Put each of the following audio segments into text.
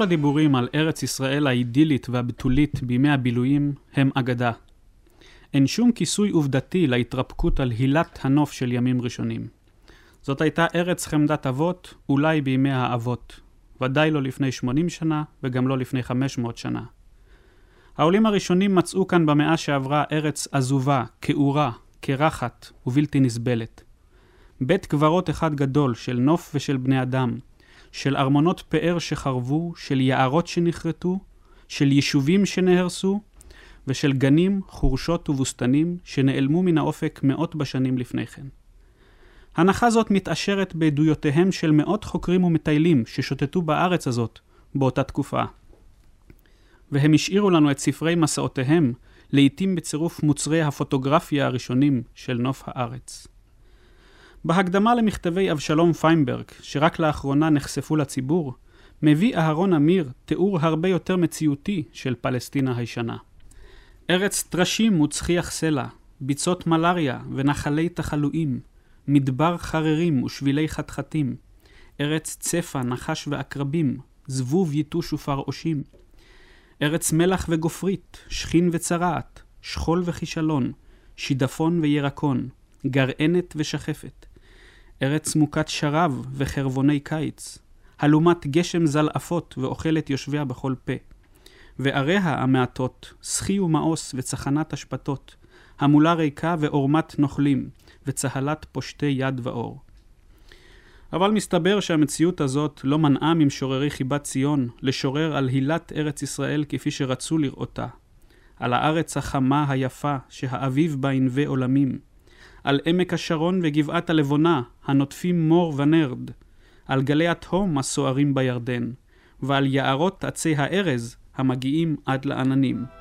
כל הדיבורים על ארץ ישראל האידילית והבתולית בימי הבילויים הם אגדה. אין שום כיסוי עובדתי להתרפקות על הילת הנוף של ימים ראשונים. זאת הייתה ארץ חמדת אבות, אולי בימי האבות. ודאי לא לפני 80 שנה, וגם לא לפני 500 שנה. העולים הראשונים מצאו כאן במאה שעברה ארץ עזובה, כעורה, קרחת ובלתי נסבלת. בית קברות אחד גדול של נוף ושל בני אדם, של ארמונות פאר שחרבו, של יערות שנכרתו, של יישובים שנהרסו, ושל גנים, חורשות ובוסתנים שנעלמו מן האופק מאות בשנים לפני כן. הנחה זאת מתעשרת בעדויותיהם של מאות חוקרים ומטיילים ששוטטו בארץ הזאת באותה תקופה. והם השאירו לנו את ספרי מסעותיהם, לעתים בצירוף מוצרי הפוטוגרפיה הראשונים של נוף הארץ. בהקדמה למכתבי אבשלום פיינברג, שרק לאחרונה נחשפו לציבור, מביא אהרון אמיר תיאור הרבה יותר מציאותי של פלסטינה הישנה. ארץ טרשים וצחיח סלע, ביצות מלריה ונחלי תחלואים, מדבר חררים ושבילי חתחתים, ארץ צפה, נחש ועקרבים, זבוב יתוש ופרעושים, ארץ מלח וגופרית, שכין וצרעת, שכול וכישלון, שידפון וירקון, גרענת ושחפת, ארץ מוכת שרב וחרבוני קיץ, הלומת גשם זלעפות ואוכלת יושביה בכל פה. ועריה המעטות, סחי ומאוס וצחנת אשפתות, המולה ריקה ועורמת נוכלים, וצהלת פושטי יד ואור. אבל מסתבר שהמציאות הזאת לא מנעה ממשוררי חיבת ציון לשורר על הילת ארץ ישראל כפי שרצו לראותה. על הארץ החמה היפה שהאביב בה ינווה עולמים, על עמק השרון וגבעת הלבונה, הנוטפים מור ונרד, על גלי התהום הסוערים בירדן, ועל יערות עצי הארז המגיעים עד לעננים.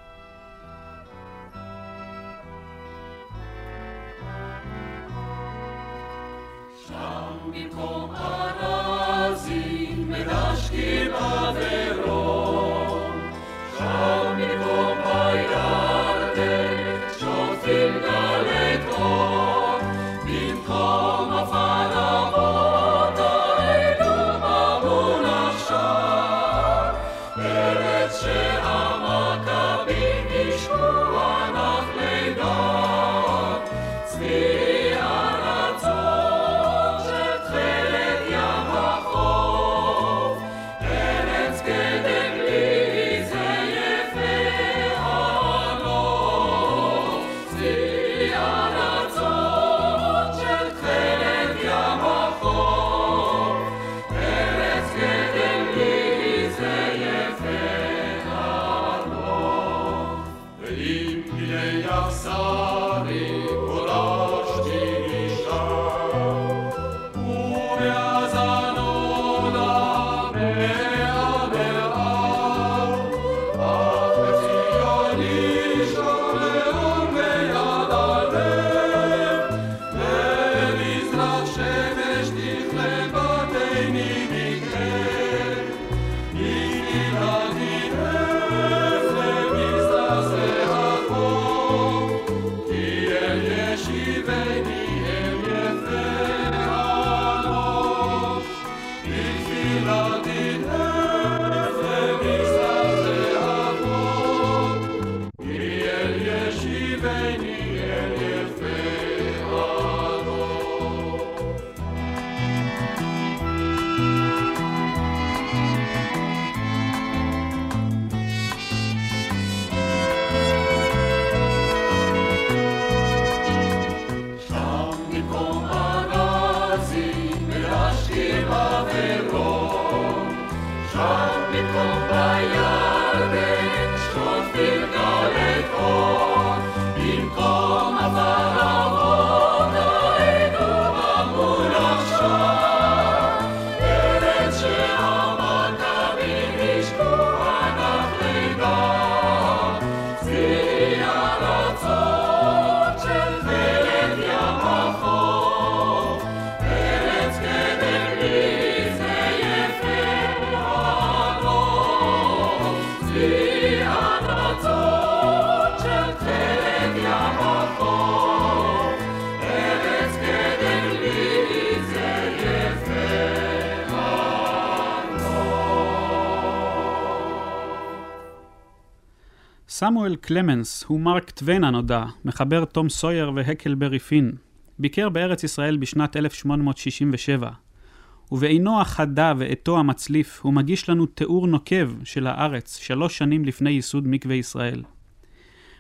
סמואל קלמנס הוא מרק טוויין הנודע, מחבר תום סויר והקלברי פין. ביקר בארץ ישראל בשנת 1867, ובעינו החדה ועטו המצליף הוא מגיש לנו תיאור נוקב של הארץ שלוש שנים לפני ייסוד מקווה ישראל.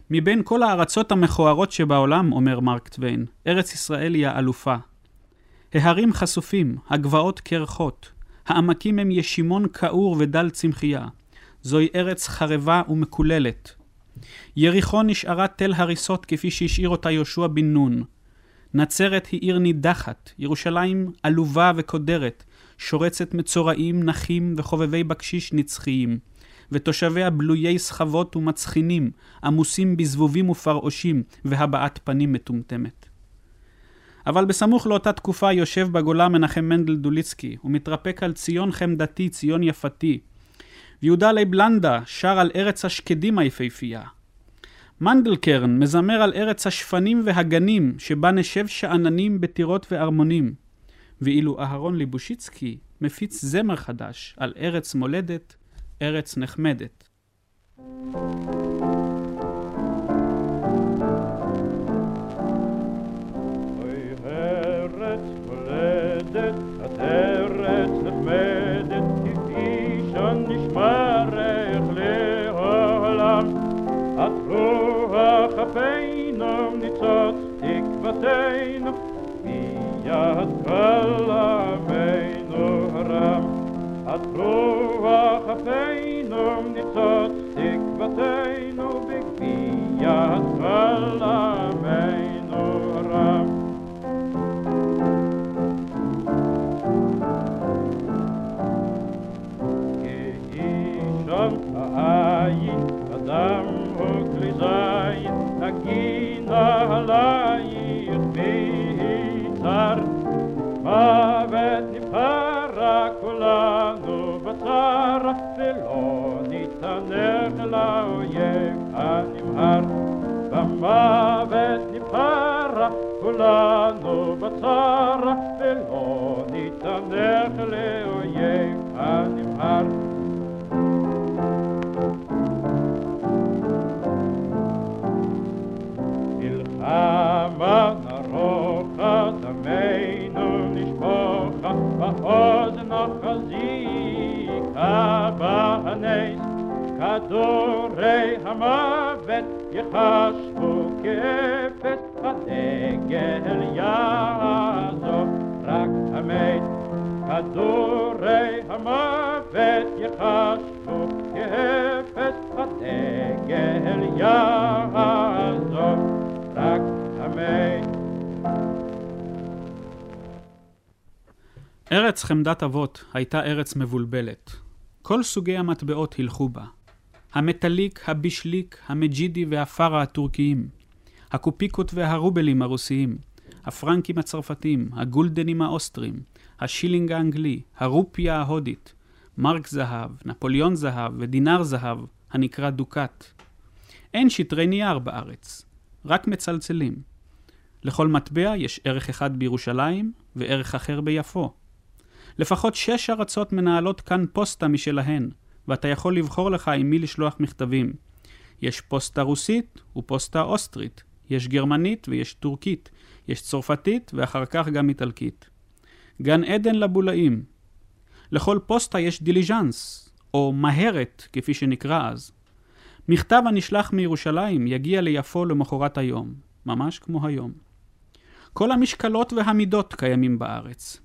מבין כל הארצות המכוערות שבעולם, אומר מרק טוויין, ארץ ישראל היא האלופה. ההרים חשופים, הגבעות קרחות, העמקים הם ישימון כעור ודל צמחייה. זוהי ארץ חרבה ומקוללת. יריחו נשארה תל הריסות כפי שהשאיר אותה יהושע בן נון. נצרת היא עיר נידחת, ירושלים עלובה וקודרת, שורצת מצורעים, נחים וחובבי בקשיש נצחיים, ותושביה בלויי סחבות ומצחינים, עמוסים בזבובים ופרעושים, והבעת פנים מטומטמת. אבל בסמוך לאותה תקופה יושב בגולה מנחם מנדל דוליצקי, ומתרפק על ציון חמדתי, ציון יפתי. ויהודה לייב לנדה שר על ארץ השקדים היפהפייה. מנדלקרן מזמר על ארץ השפנים והגנים, שבה נשב שאננים בטירות וארמונים. ואילו אהרון ליבושיצקי מפיץ זמר חדש על ארץ מולדת, ארץ נחמדת. כפינו תקוותנו, מיד כל עמנו הרם. עד רוח כפינו ניצוץ תקוותנו, בגביית כל עמנו כאפס הדגל יעזור רק המת כדורי המוות יחשבו כאפס הדגל יעזור רק המת ארץ חמדת אבות הייתה ארץ מבולבלת. כל סוגי המטבעות הילכו בה. המטליק, הבישליק, המג'ידי והפרה הטורקיים, הקופיקות והרובלים הרוסיים, הפרנקים הצרפתים, הגולדנים האוסטרים, השילינג האנגלי, הרופיה ההודית, מרק זהב, נפוליאון זהב ודינר זהב, הנקרא דוקת. אין שטרי נייר בארץ, רק מצלצלים. לכל מטבע יש ערך אחד בירושלים וערך אחר ביפו. לפחות שש ארצות מנהלות כאן פוסטה משלהן, ואתה יכול לבחור לך עם מי לשלוח מכתבים. יש פוסטה רוסית ופוסטה אוסטרית, יש גרמנית ויש טורקית, יש צרפתית ואחר כך גם איטלקית. גן עדן לבולאים. לכל פוסטה יש דיליז'אנס, או מהדואר, כפי שנקרא אז. מכתב הנשלח מירושלים יגיע ליפו למחרת היום, ממש כמו היום. כל המשקלות והמידות קיימים בארץ.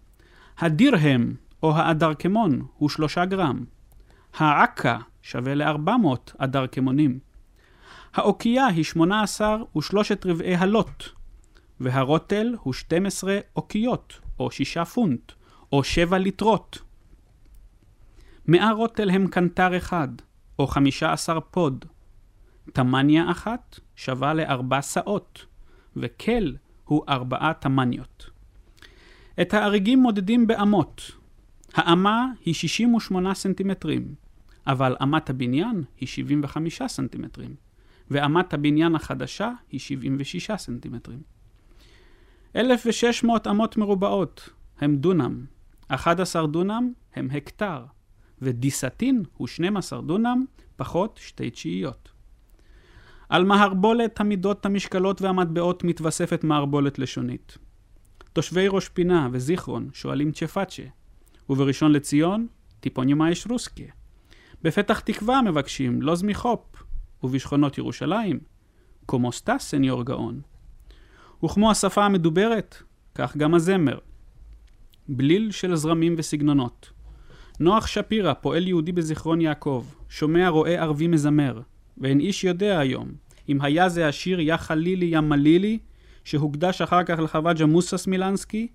הדירהם, או האדרקמון, הוא שלושה גרם. העקה שווה ל-400 אדר כמונים. האוקייה היא 18 ושלושת רבעי הלוט, והרוטל הוא 12 אוקיות, או 6 פונט, או 7 ליטרות. 100 רוטל הם קנטר אחד, או 15 פוד. תמניה אחת שווה לארבע שאות, וקל הוא ארבעה תמניות. את האריגים מודדים באמות. האמה היא 68 סנטימטרים, אבל אמת הבניין היא 75 סנטימטרים, ואמת הבניין החדשה היא 76 סנטימטרים. 1,600 אמות מרובעות הם דונם, 11 דונם הם הקטר, ודיסטין הוא 12 דונם פחות שתי תשיעיות. על מערבולת המידות, המשקלות והמטבעות מתווספת מערבולת לשונית. תושבי ראש פינה וזיכרון שואלים צ'פאצ'ה, ובראשון לציון, טיפונימה רוסקה. בפתח תקווה מבקשים לוז מחופ, ובשכונות ירושלים, קומוסטה סניור גאון. וכמו השפה המדוברת, כך גם הזמר. בליל של זרמים וסגנונות. נוח שפירא, פועל יהודי בזיכרון יעקב, שומע רואה ערבי מזמר, ואין איש יודע היום, אם היה זה השיר יא חלילי יא מלילי, שהוקדש אחר כך לחוואג'ה מוסה סמילנסקי,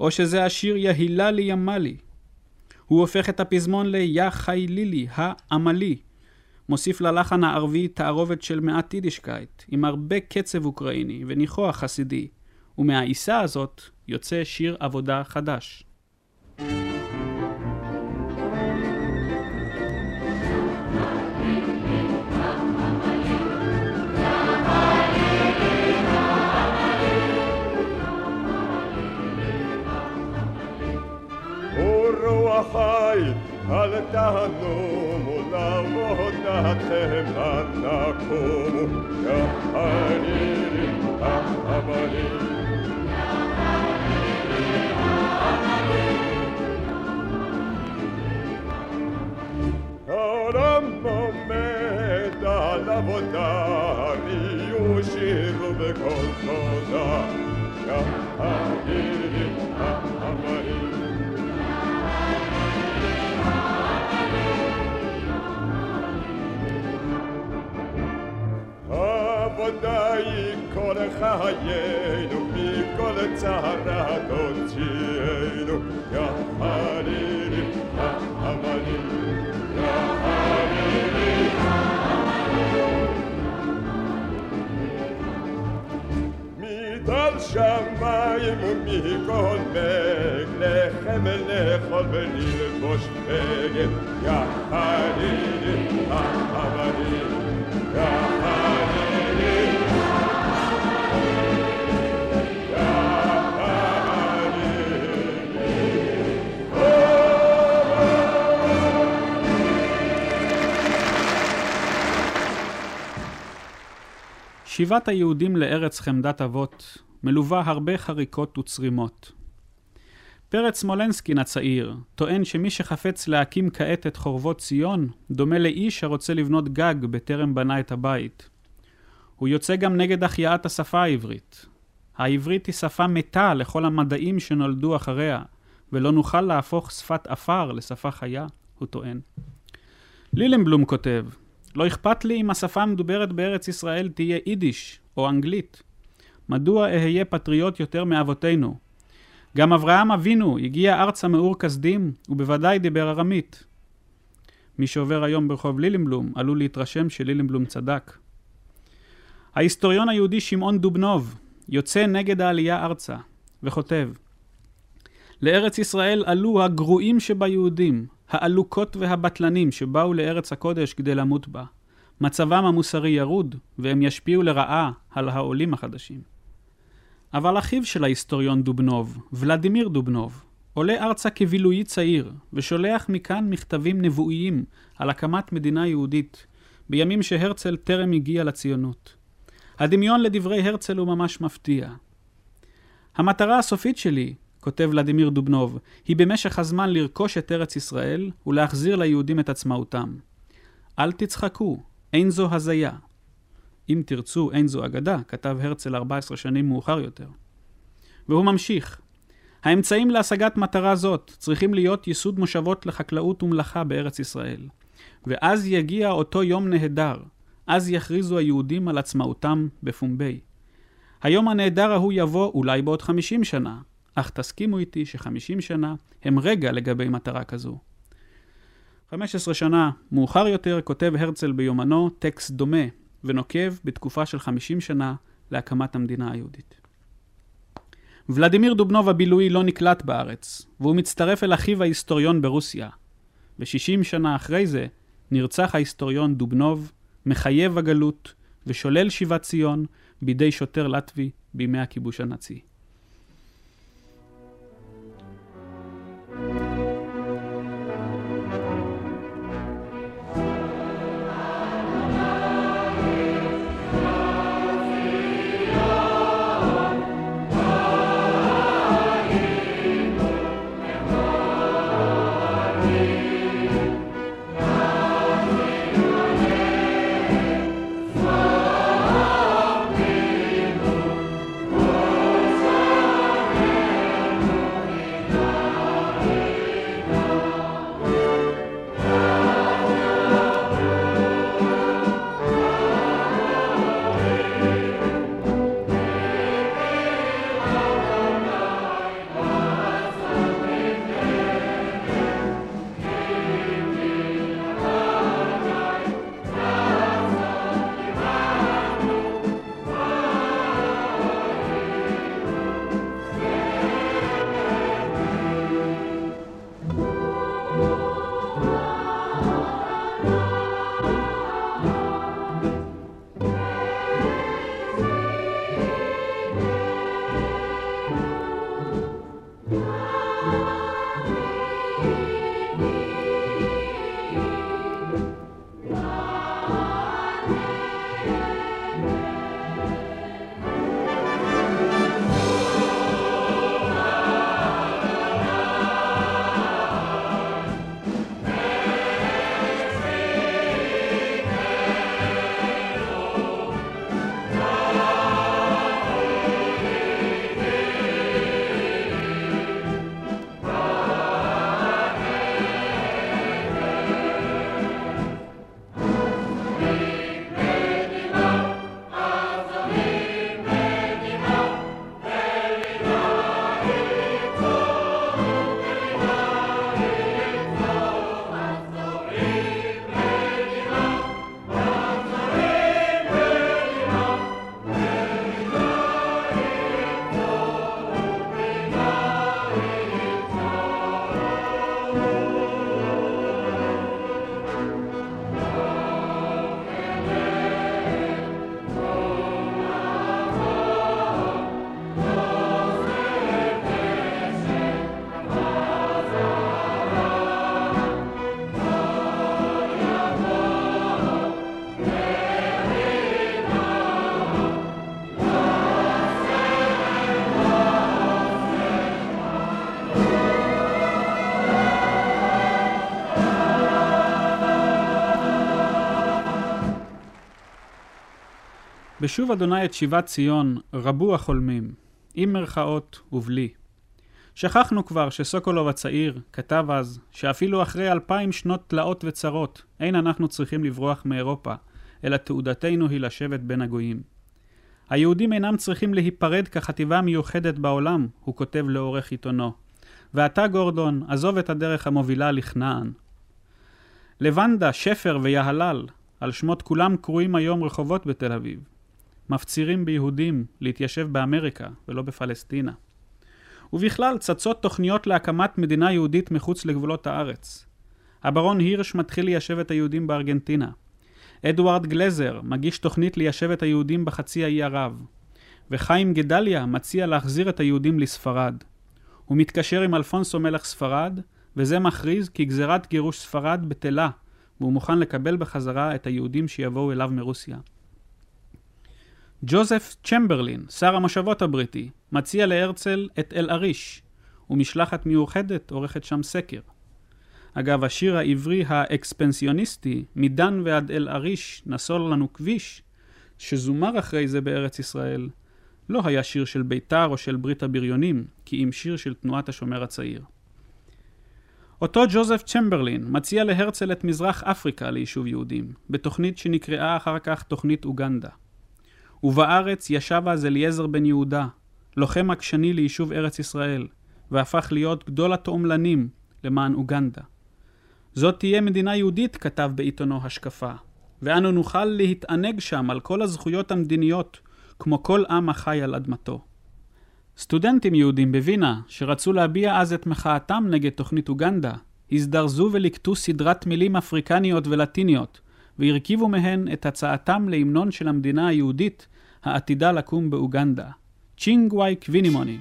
או שזה השיר יא היללי יא מלי. הוא הופך את הפזמון ל"יא חיילילי, העמלי". מוסיף ללחן הערבי תערובת של מעט יידישקייט, עם הרבה קצב אוקראיני וניחוח חסידי, ומהעיסה הזאת יוצא שיר עבודה חדש. al tahanomu la voda te manda como. Ya hariri ahamari Aramo me da la vota voda riusciru be contoda ya hariri ahamari היא כל חיינו, מכל צרה תוציאנו, יא חלילי, יא חלילי, יא חלילי. מטל שמיים ומכל מג, לחם לאכול וללבוש בגד, יא חלילי, יא חלילי, יא חלילי. שיבת היהודים לארץ חמדת אבות מלווה הרבה חריקות וצרימות. פרץ סמולנסקין הצעיר טוען שמי שחפץ להקים כעת את חורבות ציון, דומה לאיש הרוצה לבנות גג בטרם בנה את הבית. הוא יוצא גם נגד החייאת השפה העברית. העברית היא שפה מתה לכל המדעים שנולדו אחריה, ולא נוכל להפוך שפת עפר לשפה חיה, הוא טוען. לילנבלום כותב, לא אכפת לי אם השפה המדוברת בארץ ישראל תהיה יידיש או אנגלית. מדוע אהיה פטריוט יותר מאבותינו? גם אברהם אבינו הגיע ארצה מאור כסדים, ובוודאי דיבר ארמית. מי שעובר היום ברחוב לילנבלום עלול להתרשם שלילנבלום צדק. ההיסטוריון היהודי שמעון דובנוב יוצא נגד העלייה ארצה, וכותב לארץ ישראל עלו הגרועים שביהודים, העלוקות והבטלנים שבאו לארץ הקודש כדי למות בה. מצבם המוסרי ירוד, והם ישפיעו לרעה על העולים החדשים. אבל אחיו של ההיסטוריון דובנוב, ולדימיר דובנוב, עולה ארצה כבילוי צעיר, ושולח מכאן מכתבים נבואיים על הקמת מדינה יהודית, בימים שהרצל טרם הגיע לציונות. הדמיון לדברי הרצל הוא ממש מפתיע. המטרה הסופית שלי, כותב ולדימיר דובנוב, היא במשך הזמן לרכוש את ארץ ישראל ולהחזיר ליהודים את עצמאותם. אל תצחקו, אין זו הזיה. אם תרצו, אין זו אגדה, כתב הרצל 14 שנים מאוחר יותר. והוא ממשיך, האמצעים להשגת מטרה זאת צריכים להיות ייסוד מושבות לחקלאות ומלאכה בארץ ישראל. ואז יגיע אותו יום נהדר, אז יכריזו היהודים על עצמאותם בפומבי. היום הנהדר ההוא יבוא אולי בעוד חמישים שנה, אך תסכימו איתי שחמישים שנה הם רגע לגבי מטרה כזו. 15 שנה מאוחר יותר כותב הרצל ביומנו טקסט דומה ונוקב בתקופה של 50 שנה להקמת המדינה היהודית. ולדימיר דובנוב הבילוי לא נקלט בארץ, והוא מצטרף אל אחיו ההיסטוריון ברוסיה. ו-60 שנה אחרי זה נרצח ההיסטוריון דובנוב, מחייב הגלות ושולל שיבת ציון בידי שוטר לטבי בימי הכיבוש הנאצי. בשוב אדוני את שיבת ציון, רבו החולמים, עם מרכאות ובלי. שכחנו כבר שסוקולוב הצעיר כתב אז, שאפילו אחרי אלפיים שנות תלאות וצרות, אין אנחנו צריכים לברוח מאירופה, אלא תעודתנו היא לשבת בין הגויים. היהודים אינם צריכים להיפרד כחטיבה מיוחדת בעולם, הוא כותב לעורך עיתונו. ואתה, גורדון, עזוב את הדרך המובילה לכנען. לבנדה, שפר ויהלל, על שמות כולם קרויים היום רחובות בתל אביב. מפצירים ביהודים להתיישב באמריקה ולא בפלסטינה. ובכלל צצות תוכניות להקמת מדינה יהודית מחוץ לגבולות הארץ. הברון הירש מתחיל ליישב את היהודים בארגנטינה. אדוארד גלזר מגיש תוכנית ליישב את היהודים בחצי האי ערב. וחיים גדליה מציע להחזיר את היהודים לספרד. הוא מתקשר עם אלפונסו מלך ספרד, וזה מכריז כי גזירת גירוש ספרד בטלה, והוא מוכן לקבל בחזרה את היהודים שיבואו אליו מרוסיה. ג'וזף צ'מברלין, שר המושבות הבריטי, מציע להרצל את אל-עריש, ומשלחת מיוחדת עורכת שם סקר. אגב, השיר העברי האקספנסיוניסטי, מדן ועד אל-עריש נסול לנו כביש, שזומר אחרי זה בארץ ישראל, לא היה שיר של בית"ר או של ברית הבריונים, כי אם שיר של תנועת השומר הצעיר. אותו ג'וזף צ'מברלין מציע להרצל את מזרח אפריקה ליישוב יהודים, בתוכנית שנקראה אחר כך תוכנית אוגנדה. ובארץ ישב אז אליעזר בן יהודה, לוחם עקשני ליישוב ארץ ישראל, והפך להיות גדול התועמלנים למען אוגנדה. זאת תהיה מדינה יהודית, כתב בעיתונו השקפה, ואנו נוכל להתענג שם על כל הזכויות המדיניות, כמו כל עם החי על אדמתו. סטודנטים יהודים בווינה, שרצו להביע אז את מחאתם נגד תוכנית אוגנדה, הזדרזו וליקטו סדרת מילים אפריקניות ולטיניות, והרכיבו מהן את הצעתם להמנון של המדינה היהודית העתידה לקום באוגנדה. צ'ינגוואי קווינימוני.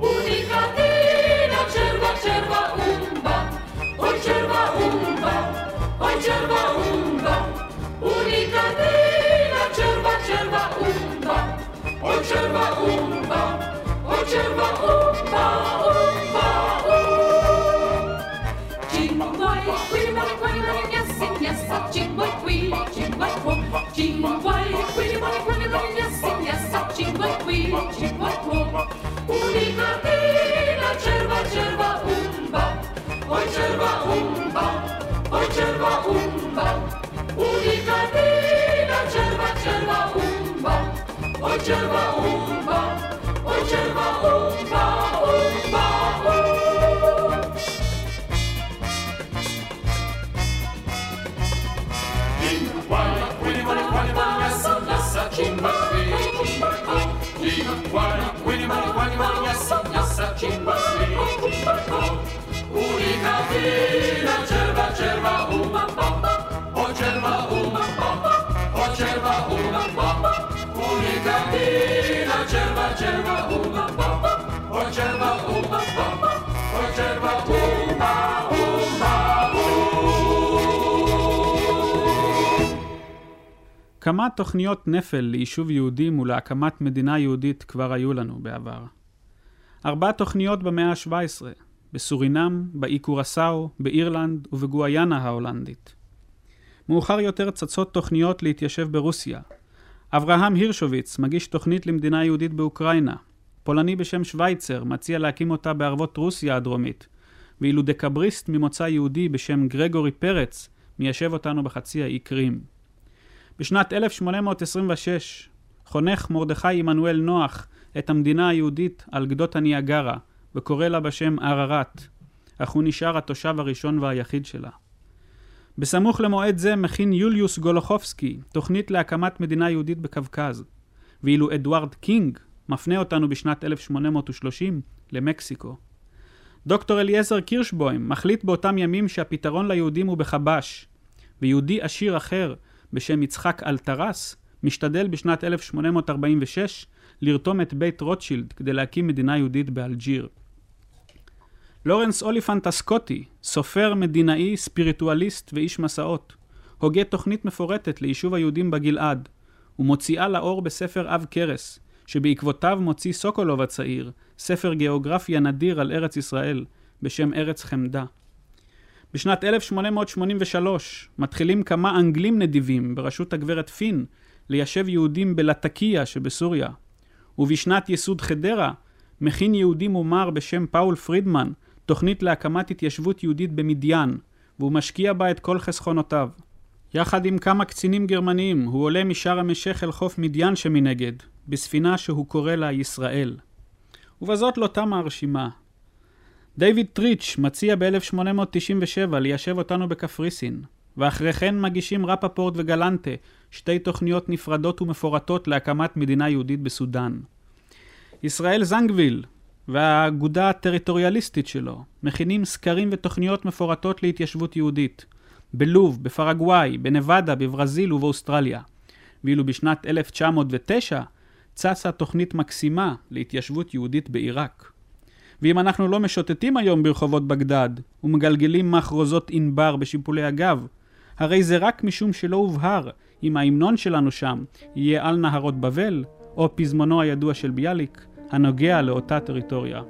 Unica dina cerva cerva umba, oi cerva umba, oi cerva umba. Unica dina cerva cerva umba, oi cerva umba, oi cerva umba, umba, umba. Cinguai, quini moni quani moni nessi nessa cinque qui, cinque quo. Cinguai, quini moni quani moni nessi nessa cinque qui, cinque quo. Unica dina cerva cerva cierba umba, unikatynna cierba, cierba umba, o cierba umba, o cierba umba, umba, um. Inna guana, quini guana, guani guana, chimba, chimba, Inna guana, quini guana, guani guana, lasa, chimba, chimba, כמה תוכניות נפל ליישוב יהודים ולהקמת מדינה יהודית כבר היו לנו בעבר? ארבע תוכניות במאה ה-17, בסורינם, באי קורסאו, באירלנד ובגואיאנה ההולנדית. מאוחר יותר צצות תוכניות להתיישב ברוסיה. אברהם הירשוביץ מגיש תוכנית למדינה יהודית באוקראינה. פולני בשם שווייצר מציע להקים אותה בערבות רוסיה הדרומית, ואילו דקבריסט ממוצא יהודי בשם גרגורי פרץ מיישב אותנו בחצי האי קרים. בשנת 1826 חונך מרדכי עמנואל נוח את המדינה היהודית על גדות הניאגרה, וקורא לה בשם ערערת, אך הוא נשאר התושב הראשון והיחיד שלה. בסמוך למועד זה מכין יוליוס גולוחובסקי תוכנית להקמת מדינה יהודית בקווקז, ואילו אדוארד קינג מפנה אותנו בשנת 1830 למקסיקו. דוקטור אליעזר קירשבוים מחליט באותם ימים שהפתרון ליהודים הוא בחבש, ויהודי עשיר אחר בשם יצחק אלטרס משתדל בשנת 1846 לרתום את בית רוטשילד כדי להקים מדינה יהודית באלג'יר. לורנס אוליפנט הסקוטי, סופר, מדינאי, ספיריטואליסט ואיש מסעות, הוגה תוכנית מפורטת ליישוב היהודים בגלעד, ומוציאה לאור בספר עב כרס, שבעקבותיו מוציא סוקולוב הצעיר, ספר גיאוגרפיה נדיר על ארץ ישראל, בשם ארץ חמדה. בשנת 1883 מתחילים כמה אנגלים נדיבים בראשות הגברת פין ליישב יהודים בלטקיה שבסוריה. ובשנת ייסוד חדרה מכין יהודי מומר בשם פאול פרידמן תוכנית להקמת התיישבות יהודית במדיין, והוא משקיע בה את כל חסכונותיו. יחד עם כמה קצינים גרמניים הוא עולה משארם א-שייח אל חוף מדיין שמנגד, בספינה שהוא קורא לה ישראל. ובזאת לא תמה הרשימה. דיוויד טריץ' מציע ב-1897 ליישב אותנו בקפריסין, ואחרי כן מגישים רפפורט וגלנטה, שתי תוכניות נפרדות ומפורטות להקמת מדינה יהודית בסודאן. ישראל זנגוויל והאגודה הטריטוריאליסטית שלו מכינים סקרים ותוכניות מפורטות להתיישבות יהודית בלוב, בפרגוואי, בנבדה, בברזיל ובאוסטרליה. ואילו בשנת 1909 צצה תוכנית מקסימה להתיישבות יהודית בעיראק. ואם אנחנו לא משוטטים היום ברחובות בגדד ומגלגלים מחרוזות ענבר בשיפולי הגב, הרי זה רק משום שלא הובהר אם ההמנון שלנו שם יהיה על נהרות בבל, או פזמונו הידוע של ביאליק, הנוגע לאותה טריטוריה.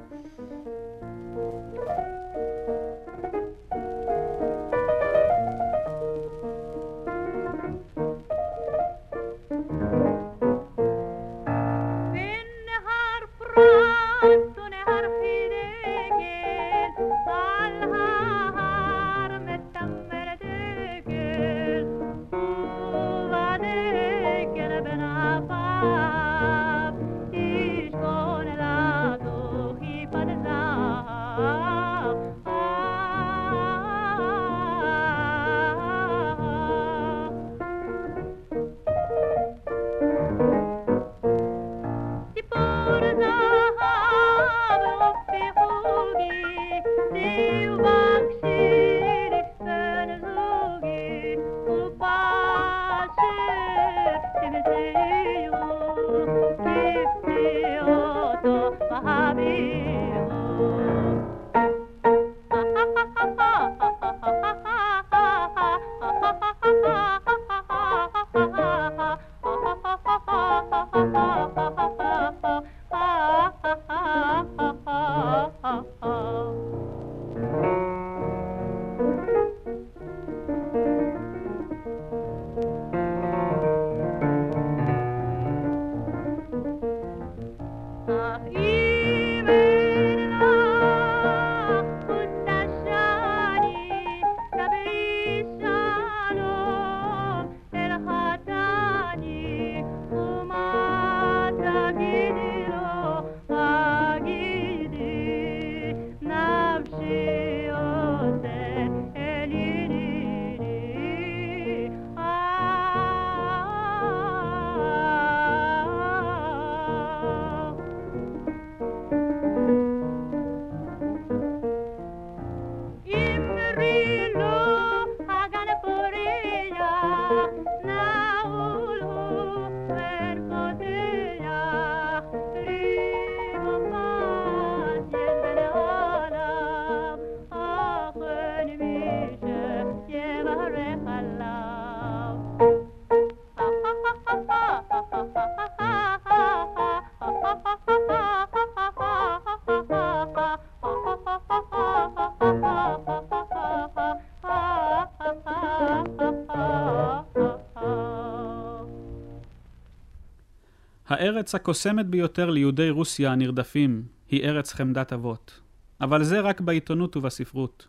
הארץ הקוסמת ביותר ליהודי רוסיה הנרדפים היא ארץ חמדת אבות. אבל זה רק בעיתונות ובספרות.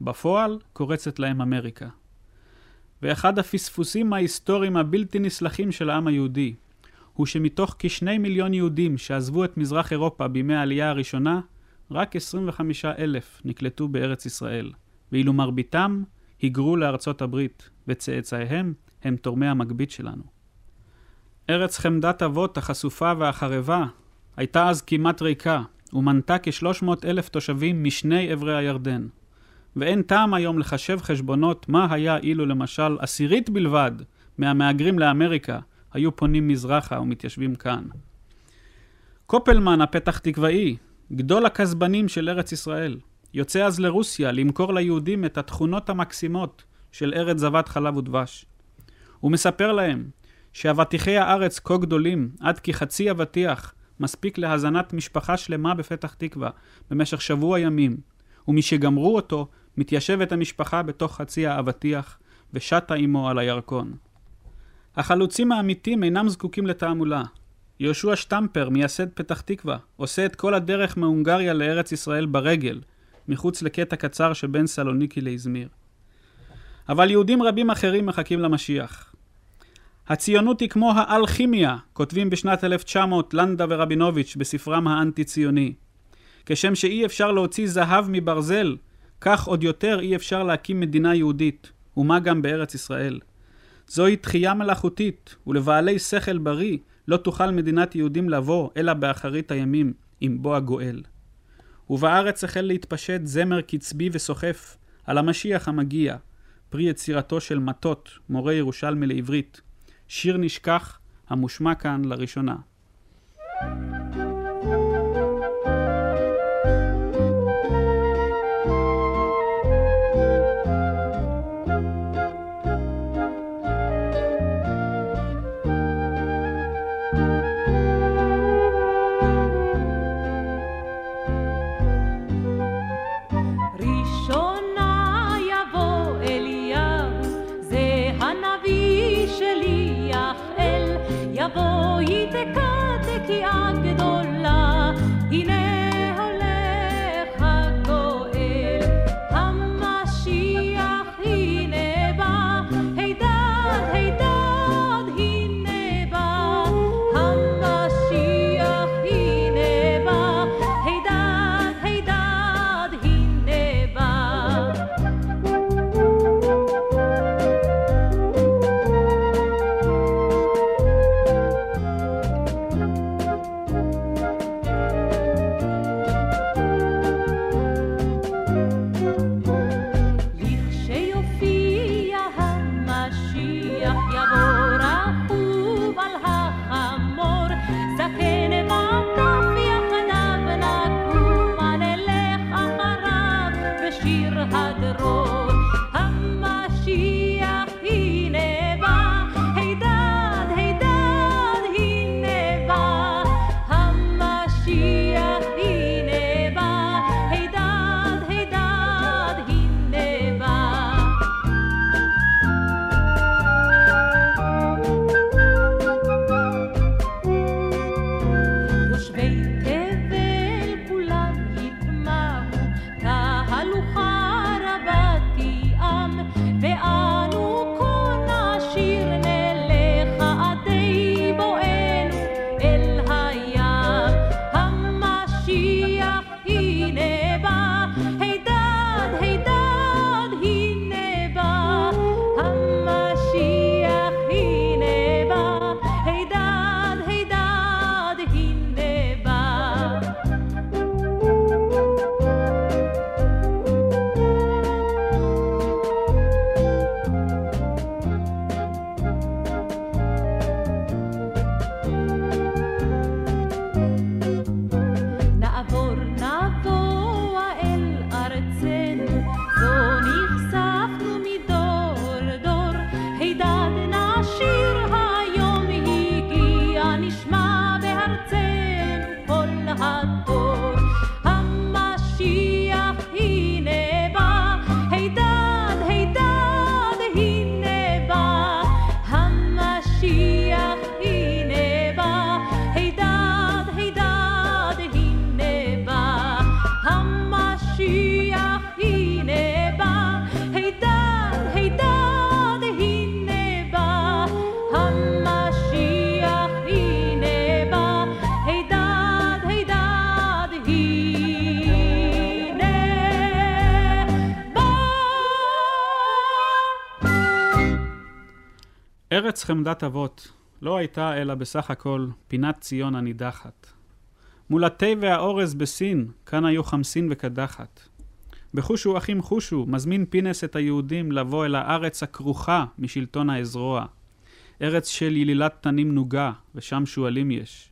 בפועל קורצת להם אמריקה. ואחד הפספוסים ההיסטוריים הבלתי נסלחים של העם היהודי, הוא שמתוך כשני מיליון יהודים שעזבו את מזרח אירופה בימי העלייה הראשונה, רק 25 אלף נקלטו בארץ ישראל, ואילו מרביתם היגרו לארצות הברית, וצאצאיהם הם תורמי המגבית שלנו. ארץ חמדת אבות החשופה והחרבה הייתה אז כמעט ריקה, ומנתה כ-300 אלף תושבים משני עברי הירדן. ואין טעם היום לחשב חשבונות מה היה אילו למשל עשירית בלבד מהמהגרים לאמריקה היו פונים מזרחה ומתיישבים כאן. קופלמן הפתח תקוואי, גדול הכסבנים של ארץ ישראל, יוצא אז לרוסיה למכור ליהודים את התכונות המקסימות של ארץ זבת חלב ודבש. הוא מספר להם שאבטיחי הארץ כה גדולים עד כי חצי אבטיח מספיק להזנת משפחה שלמה בפתח תקווה במשך שבוע ימים, ומשגמרו אותו מתיישבת המשפחה בתוך חצי האבטיח ושטה עמו על הירקון. החלוצים האמיתים אינם זקוקים לתעמולה. יהושע שטמפר, מייסד פתח תקווה, עושה את כל הדרך מהונגריה לארץ ישראל ברגל, מחוץ לקטע קצר שבין סלוניקי לאזמיר. אבל יהודים רבים אחרים מחכים למשיח. הציונות היא כמו האלכימיה, כותבים בשנת 1900 לנדה ורבינוביץ' בספרם האנטי-ציוני. כשם שאי אפשר להוציא זהב מברזל, כך עוד יותר אי אפשר להקים מדינה יהודית, ומה גם בארץ ישראל. זוהי תחייה מלאכותית, ולבעלי שכל בריא לא תוכל מדינת יהודים לבוא, אלא באחרית הימים, עם בוא הגואל. ובארץ החל להתפשט זמר קצבי וסוחף על המשיח המגיע, פרי יצירתו של מטות, מורה ירושלמי לעברית, שיר נשכח המושמע כאן לראשונה. ארץ חמדת אבות לא הייתה אלא בסך הכל פינת ציון הנידחת. מול התה והאורז בסין, כאן היו חמסין וקדחת. בחושו אחים חושו, מזמין פינס את היהודים לבוא אל הארץ הכרוכה משלטון האזרוע. ארץ של ילילת תנים נוגה, ושם שועלים יש.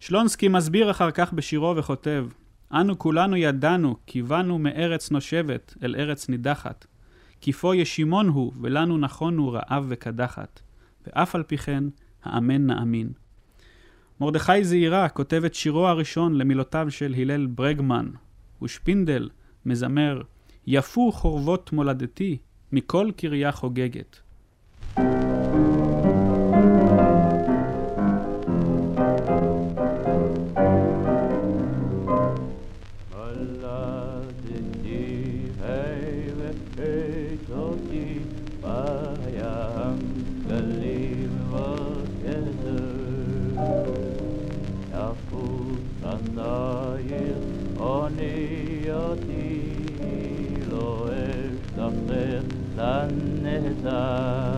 שלונסקי מסביר אחר כך בשירו וכותב, אנו כולנו ידענו, כיוונו מארץ נושבת אל ארץ נידחת. כי פה ישימון הוא, ולנו נכון הוא רעב וקדחת. ואף על פי כן, האמן נאמין. מרדכי זעירה כותב את שירו הראשון למילותיו של הלל ברגמן, ושפינדל מזמר, יפו חורבות מולדתי, מכל קריה חוגגת. מולדתי planeta.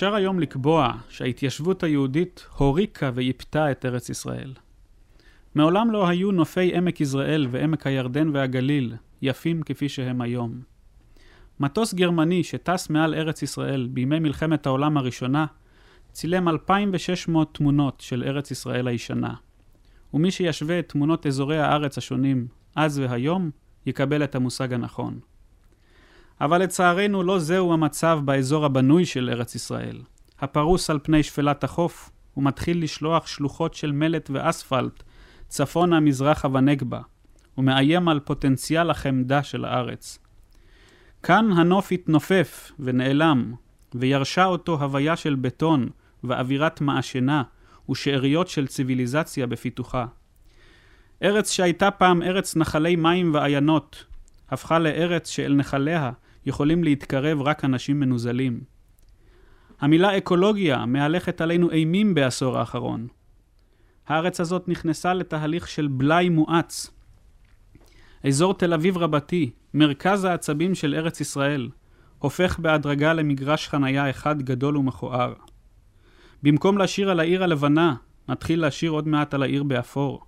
אפשר היום לקבוע שההתיישבות היהודית הוריקה ויפתה את ארץ ישראל. מעולם לא היו נופי עמק יזרעאל ועמק הירדן והגליל יפים כפי שהם היום. מטוס גרמני שטס מעל ארץ ישראל בימי מלחמת העולם הראשונה צילם 2,600 תמונות של ארץ ישראל הישנה. ומי שישווה את תמונות אזורי הארץ השונים אז והיום, יקבל את המושג הנכון. אבל לצערנו לא זהו המצב באזור הבנוי של ארץ ישראל. הפרוס על פני שפלת החוף, ומתחיל לשלוח שלוחות של מלט ואספלט צפונה מזרחה ונגבה, ומאיים על פוטנציאל החמדה של הארץ. כאן הנוף התנופף ונעלם, וירשה אותו הוויה של בטון ואווירת מעשנה ושאריות של ציוויליזציה בפיתוחה. ארץ שהייתה פעם ארץ נחלי מים ועיינות, הפכה לארץ שאל נחליה יכולים להתקרב רק אנשים מנוזלים. המילה אקולוגיה מהלכת עלינו אימים בעשור האחרון. הארץ הזאת נכנסה לתהליך של בלאי מואץ. אזור תל אביב רבתי, מרכז העצבים של ארץ ישראל, הופך בהדרגה למגרש חנייה אחד גדול ומכוער. במקום לשיר על העיר הלבנה, נתחיל לשיר עוד מעט על העיר באפור.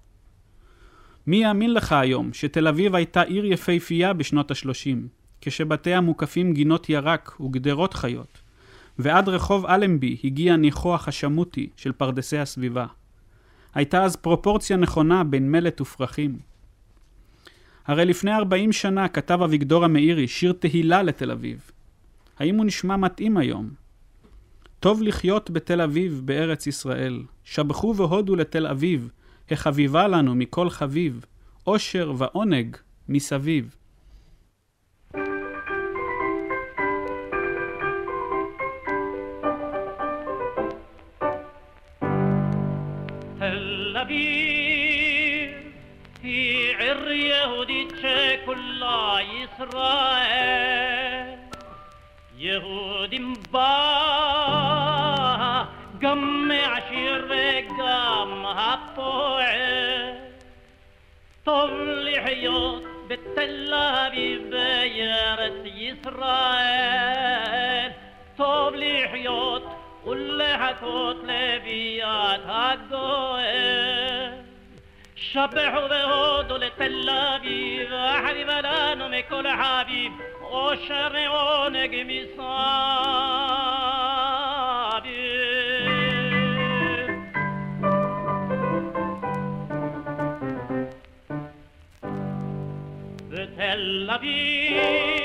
מי יאמין לך היום שתל אביב הייתה עיר יפהפייה בשנות ה-30, כשבתיה מוקפים גינות ירק וגדרות חיות, ועד רחוב אלנבי הגיע ניחוח השמוטי של פרדסי הסביבה. הייתה אז פרופורציה נכונה בין מלט ופרחים. הרי לפני 40 שנה כתב אביגדור המאירי שיר תהילה לתל אביב. האם הוא נשמע מתאים היום? טוב לחיות בתל אביב, בארץ ישראל. שבחו והודו לתל אביב, החביבה לנו מכל חביב, אושר ועונג מסביב. תל אביב היא עיר יהודית שכולה ישראל. יהודים בה גם מעשיר וגם הפועל. טוב לחיות בתל אביב בארץ ישראל. טוב לחיות ולחכות לביאת הגואל. שבחו והודו לתל אביב, החביבה לנו מכל חביב, אושר ועונג מסביב. בתל אביב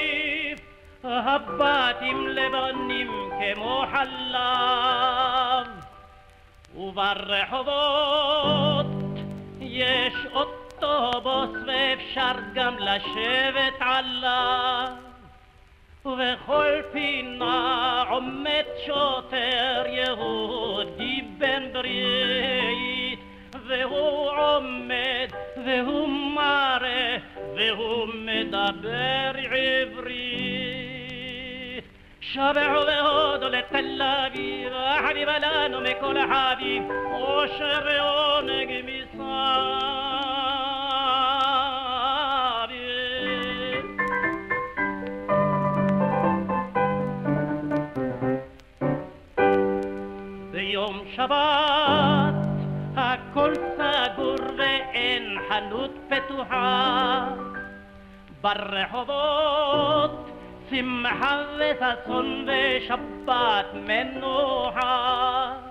הבתים לבנים כמו חלב וברחובות יש אוטובוס ואפשר גם לשבת עליו ובכל פינה עומד שוטר יהודי בן ברית והוא עומד והוא מראה והוא מדבר עברית שבחו והודו לתל אביב החביבה לנו מכל החביב אושר ועונג מסביב ביום שבת הכל סגור ואין חנות פתוחה ברחובות سمحرسة صندي شبات من نوحا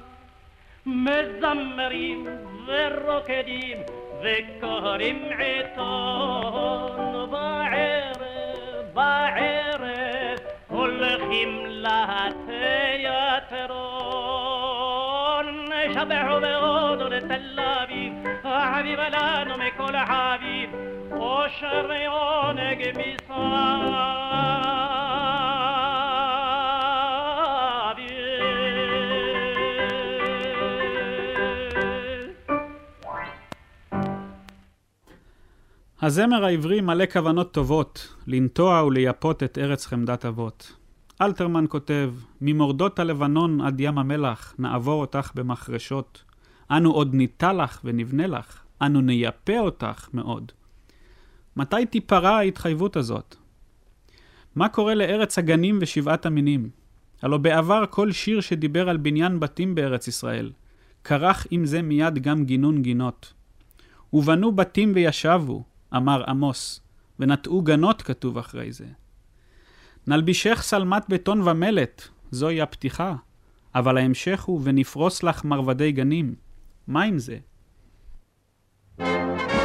بشبات ذي متذمرين ذي ذكرهم عطون باعر بعرف والخيم لها تياترون شبعوا بغدر تل أبيب حبيب لانهم مكل حبيب אושר ועונג מסביב הזמר העברי מלא כוונות טובות, לנטוע ולייפות את ארץ חמדת אבות. אלתרמן כותב, ממורדות הלבנון עד ים המלח, נעבור אותך במחרשות. אנו עוד ניטע לך ונבנה לך, אנו נייפה אותך מאוד. מתי תיפרע ההתחייבות הזאת? מה קורה לארץ הגנים ושבעת המינים? הלא בעבר כל שיר שדיבר על בניין בתים בארץ ישראל, כרך עם זה מיד גם גינון גינות. ובנו בתים וישבו, אמר עמוס, ונטעו גנות כתוב אחרי זה. נלבישך שלמת בטון ומלט, זוהי הפתיחה, אבל ההמשך הוא ונפרוס לך מרבדי גנים. מה עם זה? לפעמים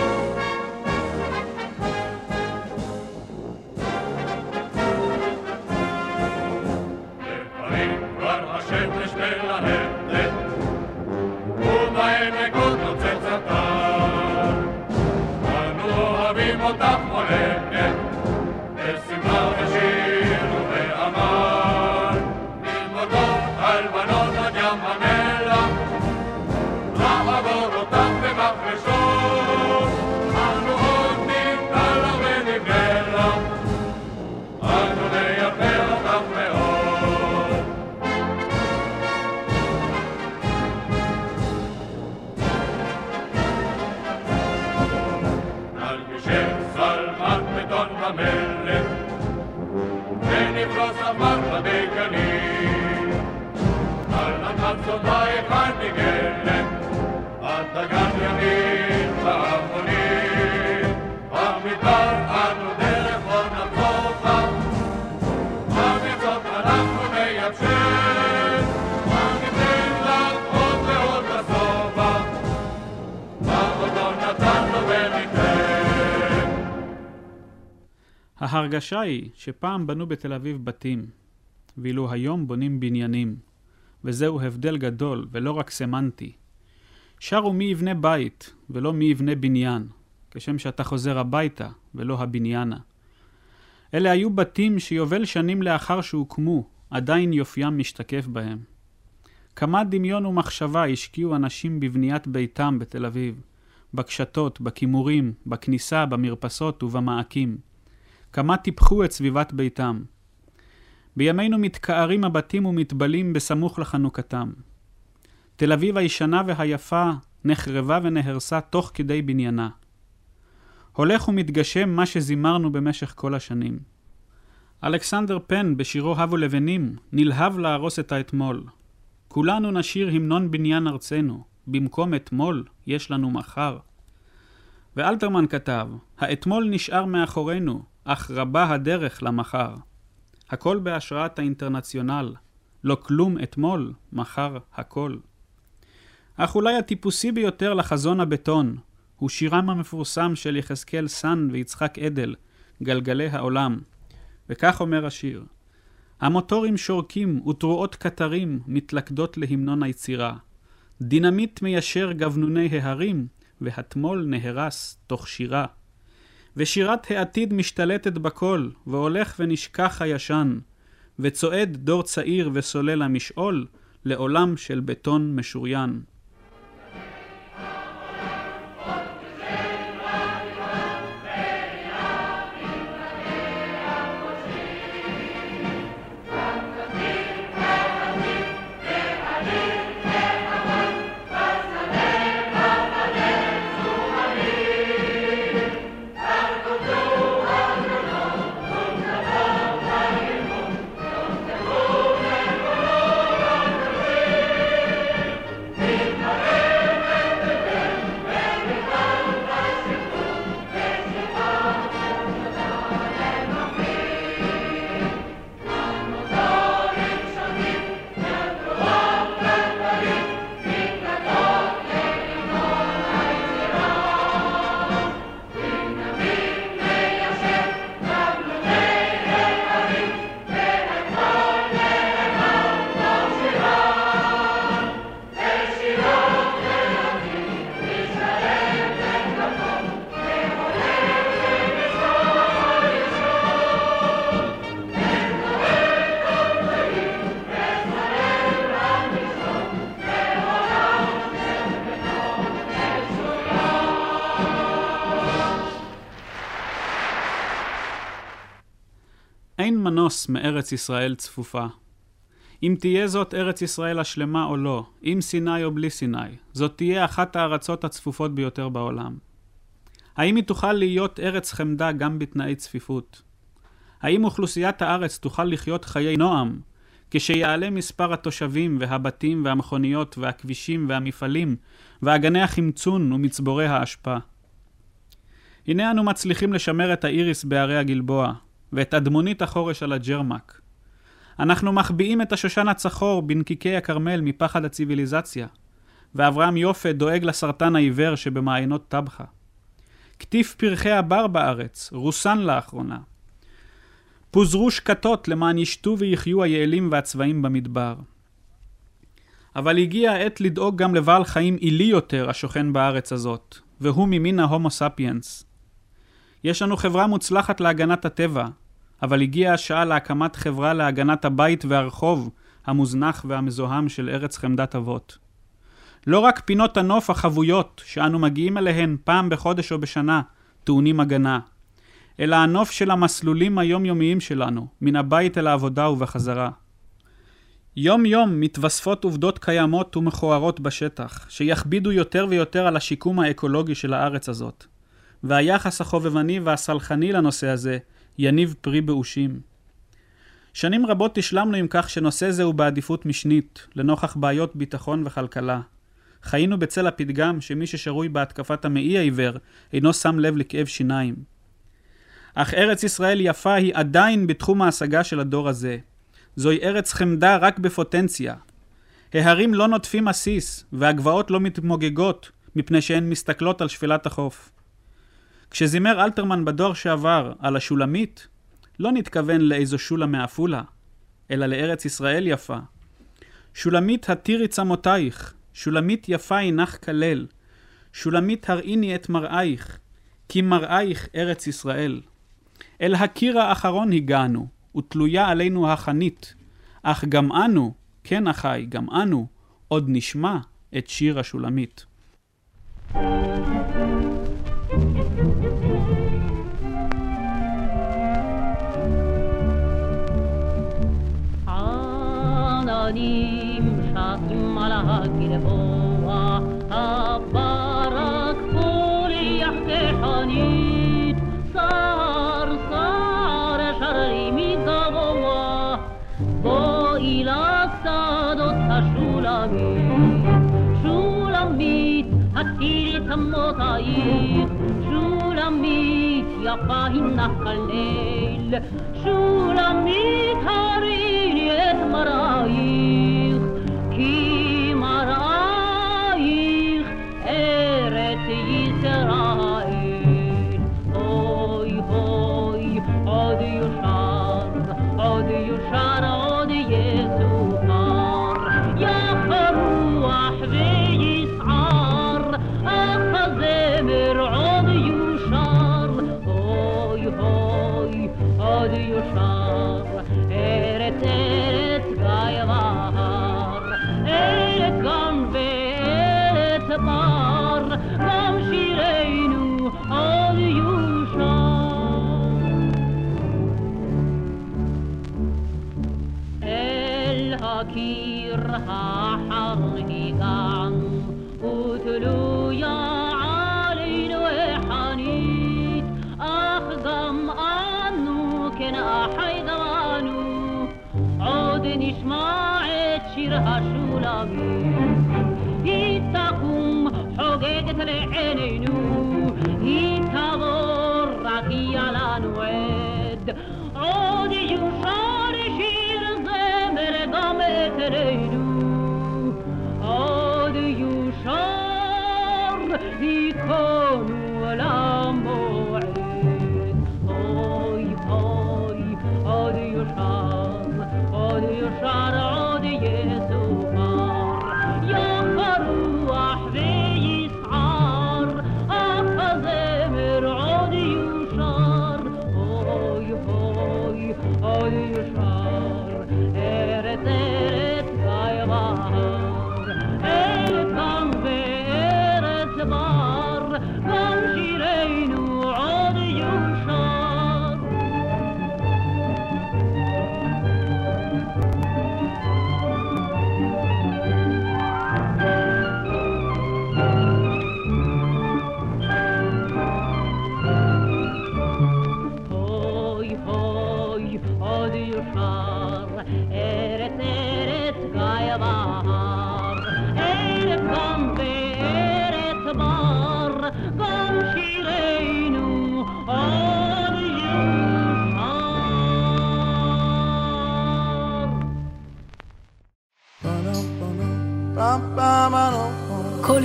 ההרגשה היא שפעם בנו בתל אביב בתים, ואילו היום בונים בניינים, וזהו הבדל גדול ולא רק סמנטי. שרו מי יבנה בית ולא מי יבנה בניין, כשם שאתה חוזר הביתה ולא הבניינה. אלה היו בתים שיובל שנים לאחר שהוקמו, עדיין יופיים משתקף בהם. כמה דמיון ומחשבה השקיעו אנשים בבניית ביתם בתל אביב, בקשתות, בכימורים, בכניסה, במרפסות ובמעקים. כמה טיפחו את סביבת ביתם. בימינו מתכערים הבתים ומתבלים בסמוך לחנוכתם. תל אביב הישנה והיפה נחרבה ונהרסה תוך כדי בניינה. הולך ומתגשם מה שזימרנו במשך כל השנים. אלכסנדר פן בשירו הבו לבנים נלהב להרוס את האתמול. כולנו נשיר המנון בניין ארצנו, במקום אתמול יש לנו מחר. ואלתרמן כתב, האתמול נשאר מאחורינו, אך רבה הדרך למחר. הכל בהשראת האינטרנציונל, לא כלום אתמול, מחר הכל. אך אולי הטיפוסי ביותר לחזון הבטון, הוא שירם המפורסם של יחזקאל סן ויצחק עדל, גלגלי העולם. וכך אומר השיר: המוטורים שורקים ותרועות קטרים מתלכדות להמנון היצירה. דינמיט מיישר גבנוני ההרים, והתמול נהרס תוך שירה. ושירת העתיד משתלטת בכל, והולך ונשכח הישן, וצועד דור צעיר וסולל המשעול, לעולם של בטון משוריין. מנוס מארץ ישראל צפופה. אם תהיה זאת ארץ ישראל השלמה או לא, עם סיני או בלי סיני, זאת תהיה אחת הארצות הצפופות ביותר בעולם. האם היא תוכל להיות ארץ חמדה גם בתנאי צפיפות? האם אוכלוסיית הארץ תוכל לחיות חיי נועם, כשיעלה מספר התושבים והבתים והמכוניות והכבישים והמפעלים ואגני החמצון ומצבורי האשפה? הנה אנו מצליחים לשמר את האיריס בערי הגלבוע, ואת אדמונית החורש על הג'רמק. אנחנו מחביאים את השושן הצחור בנקיקי הכרמל מפחד הציוויליזציה, ואברהם יופה דואג לסרטן העיוור שבמעיינות טבחה. קטיף פרחי הבר בארץ, רוסן לאחרונה. פוזרו שקתות למען ישתו ויחיו היעלים והצבעים במדבר. אבל הגיעה העת לדאוג גם לבעל חיים עילי יותר השוכן בארץ הזאת, והוא ממין ההומו ספיאנס. יש לנו חברה מוצלחת להגנת הטבע, אבל הגיעה השעה להקמת חברה להגנת הבית והרחוב המוזנח והמזוהם של ארץ חמדת אבות. לא רק פינות הנוף החבויות שאנו מגיעים אליהן פעם בחודש או בשנה טעונים הגנה, אלא הנוף של המסלולים היומיומיים שלנו, מן הבית אל העבודה ובחזרה. יום יום מתווספות עובדות קיימות ומכוערות בשטח, שיכבידו יותר ויותר על השיקום האקולוגי של הארץ הזאת. והיחס החובבני והסלחני לנושא הזה יניב פרי באושים. שנים רבות השלמנו עם כך שנושא זה הוא בעדיפות משנית, לנוכח בעיות ביטחון וכלכלה. חיינו בצל הפתגם שמי ששרוי בהתקפת המעי העיוור אינו שם לב לכאב שיניים. אך ארץ ישראל יפה היא עדיין בתחום ההשגה של הדור הזה. זוהי ארץ חמדה רק בפוטנציה. ההרים לא נוטפים עסיס, והגבעות לא מתמוגגות, מפני שהן מסתכלות על שפלת החוף. כשזימר אלתרמן בדור שעבר על השולמית, לא נתכוון לאיזו שולה מעפולה, אלא לארץ ישראל יפה. שולמית התירי צמותייך, שולמית יפה הנך כלל, שולמית הראיני את מראייך, כי מראייך ארץ ישראל. אל הקיר האחרון הגענו, ותלויה עלינו החנית, אך גם אנו, כן אחי, גם אנו, עוד נשמע את שיר השולמית. עננים שטים על הגלבוע, הברק פורח כחנית, שר שר שרי מגבוה, בואי לשדות השולמית, שולמית, הצילי את אמותייך, שולמית, יפה הנך כליל, שולמית שיר השולמים. היא תקום חוגגת לעינינו,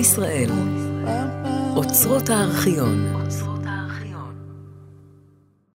ישראל, אוצרות הארכיון.